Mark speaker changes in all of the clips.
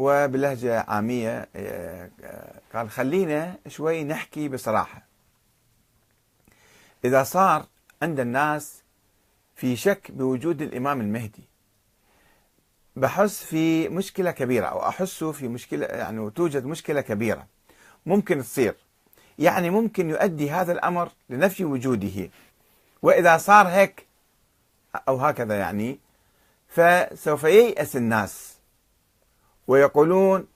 Speaker 1: وبلهجة عامية آه، قال خلينا شوي نحكي بصراحة. إذا صار عند الناس في شك بوجود الإمام المهدي بحس في مشكلة كبيرة أو أحس في مشكلة يعني توجد مشكلة كبيرة ممكن تصير. يعني ممكن يؤدي هذا الأمر لنفي وجوده. وإذا صار هيك أو هكذا يعني فسوف ييأس الناس. ويقولون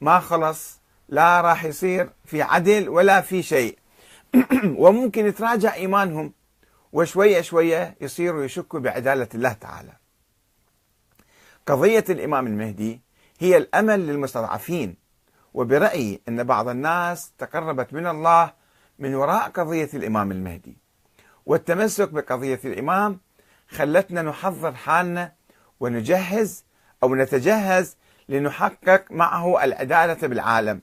Speaker 1: ما خلص لا راح يصير في عدل ولا في شيء. وممكن يتراجع إيمانهم وشوية شوية يصيروا يشكوا بعدالة الله تعالى. قضية الإمام المهدي هي الأمل للمستضعفين وبرأيي أن بعض الناس تقربت من الله من وراء قضية الإمام المهدي. والتمسك بقضية الإمام خلتنا نحضر حالنا ونجهز أو نتجهز لنحقق معه العدالة بالعالم.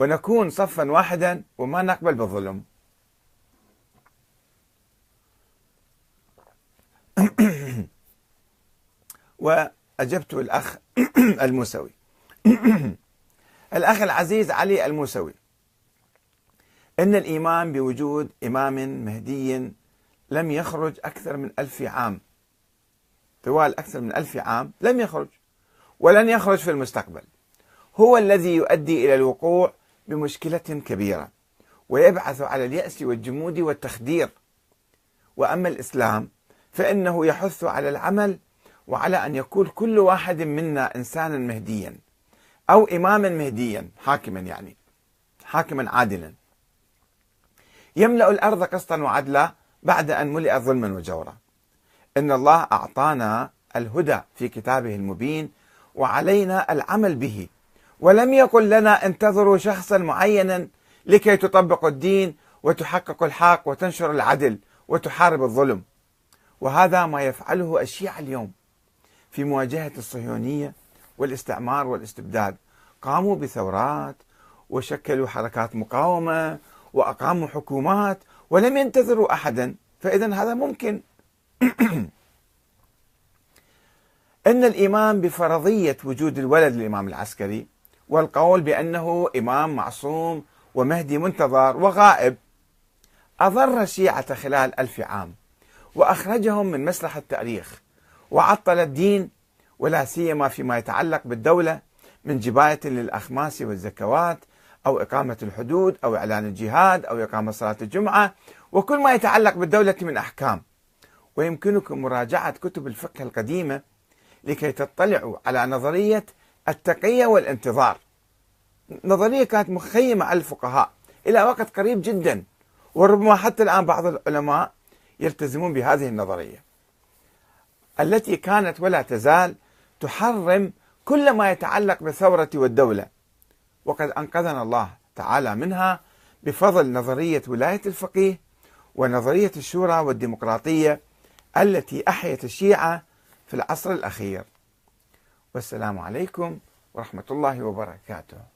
Speaker 1: ونكون صفا واحدا وما نقبل بالظلم. وأجبت الأخ الموسوي. الأخ العزيز علي الموسوي. إن الإيمان بوجود إمام مهدي لم يخرج أكثر من ألف عام. طوال أكثر من ألف عام لم يخرج. ولن يخرج في المستقبل. هو الذي يؤدي إلى الوقوع بمشكلة كبيرة ويبعث على اليأس والجمود والتخدير. وأما الإسلام فإنه يحث على العمل وعلى أن يكون كل واحد منا إنسانا مهديا أو إماما مهديا حاكما يعني حاكما عادلا. يملأ الأرض قسطا وعدلا بعد أن ملئت ظلما وجورا. إن الله أعطانا الهدى في كتابه المبين وعلينا العمل به. ولم يقل لنا انتظروا شخصا معينا لكي تطبقوا الدين وتحققوا الحق وتنشر العدل وتحارب الظلم. وهذا ما يفعله الشيعة اليوم في مواجهة الصهيونية والاستعمار والاستبداد. قاموا بثورات وشكلوا حركات مقاومة وأقاموا حكومات ولم ينتظروا أحدا فإذا هذا ممكن. أن الإيمان بفرضية وجود الولد للإمام العسكري والقول بأنه إمام معصوم ومهدي منتظر وغائب أضر الشيعة خلال ألف عام وأخرجهم من مسلح التاريخ وعطل الدين ولا سيما فيما يتعلق بالدولة من جباية للأخماس والزكوات أو إقامة الحدود أو إعلان الجهاد أو إقامة صلاة الجمعة وكل ما يتعلق بالدولة من أحكام. ويمكنكم مراجعة كتب الفقه القديمة لكي تطلعوا على نظرية التقية والانتظار. نظرية كانت مخيمة على الفقهاء إلى وقت قريب جدا وربما حتى الآن بعض العلماء يلتزمون بهذه النظرية. التي كانت ولا تزال تحرم كل ما يتعلق بالثورة والدولة. وقد أنقذنا الله تعالى منها بفضل نظرية ولاية الفقيه ونظرية الشورى والديمقراطية التي أحيت الشيعة في العصر الأخير. والسلام عليكم ورحمة الله وبركاته.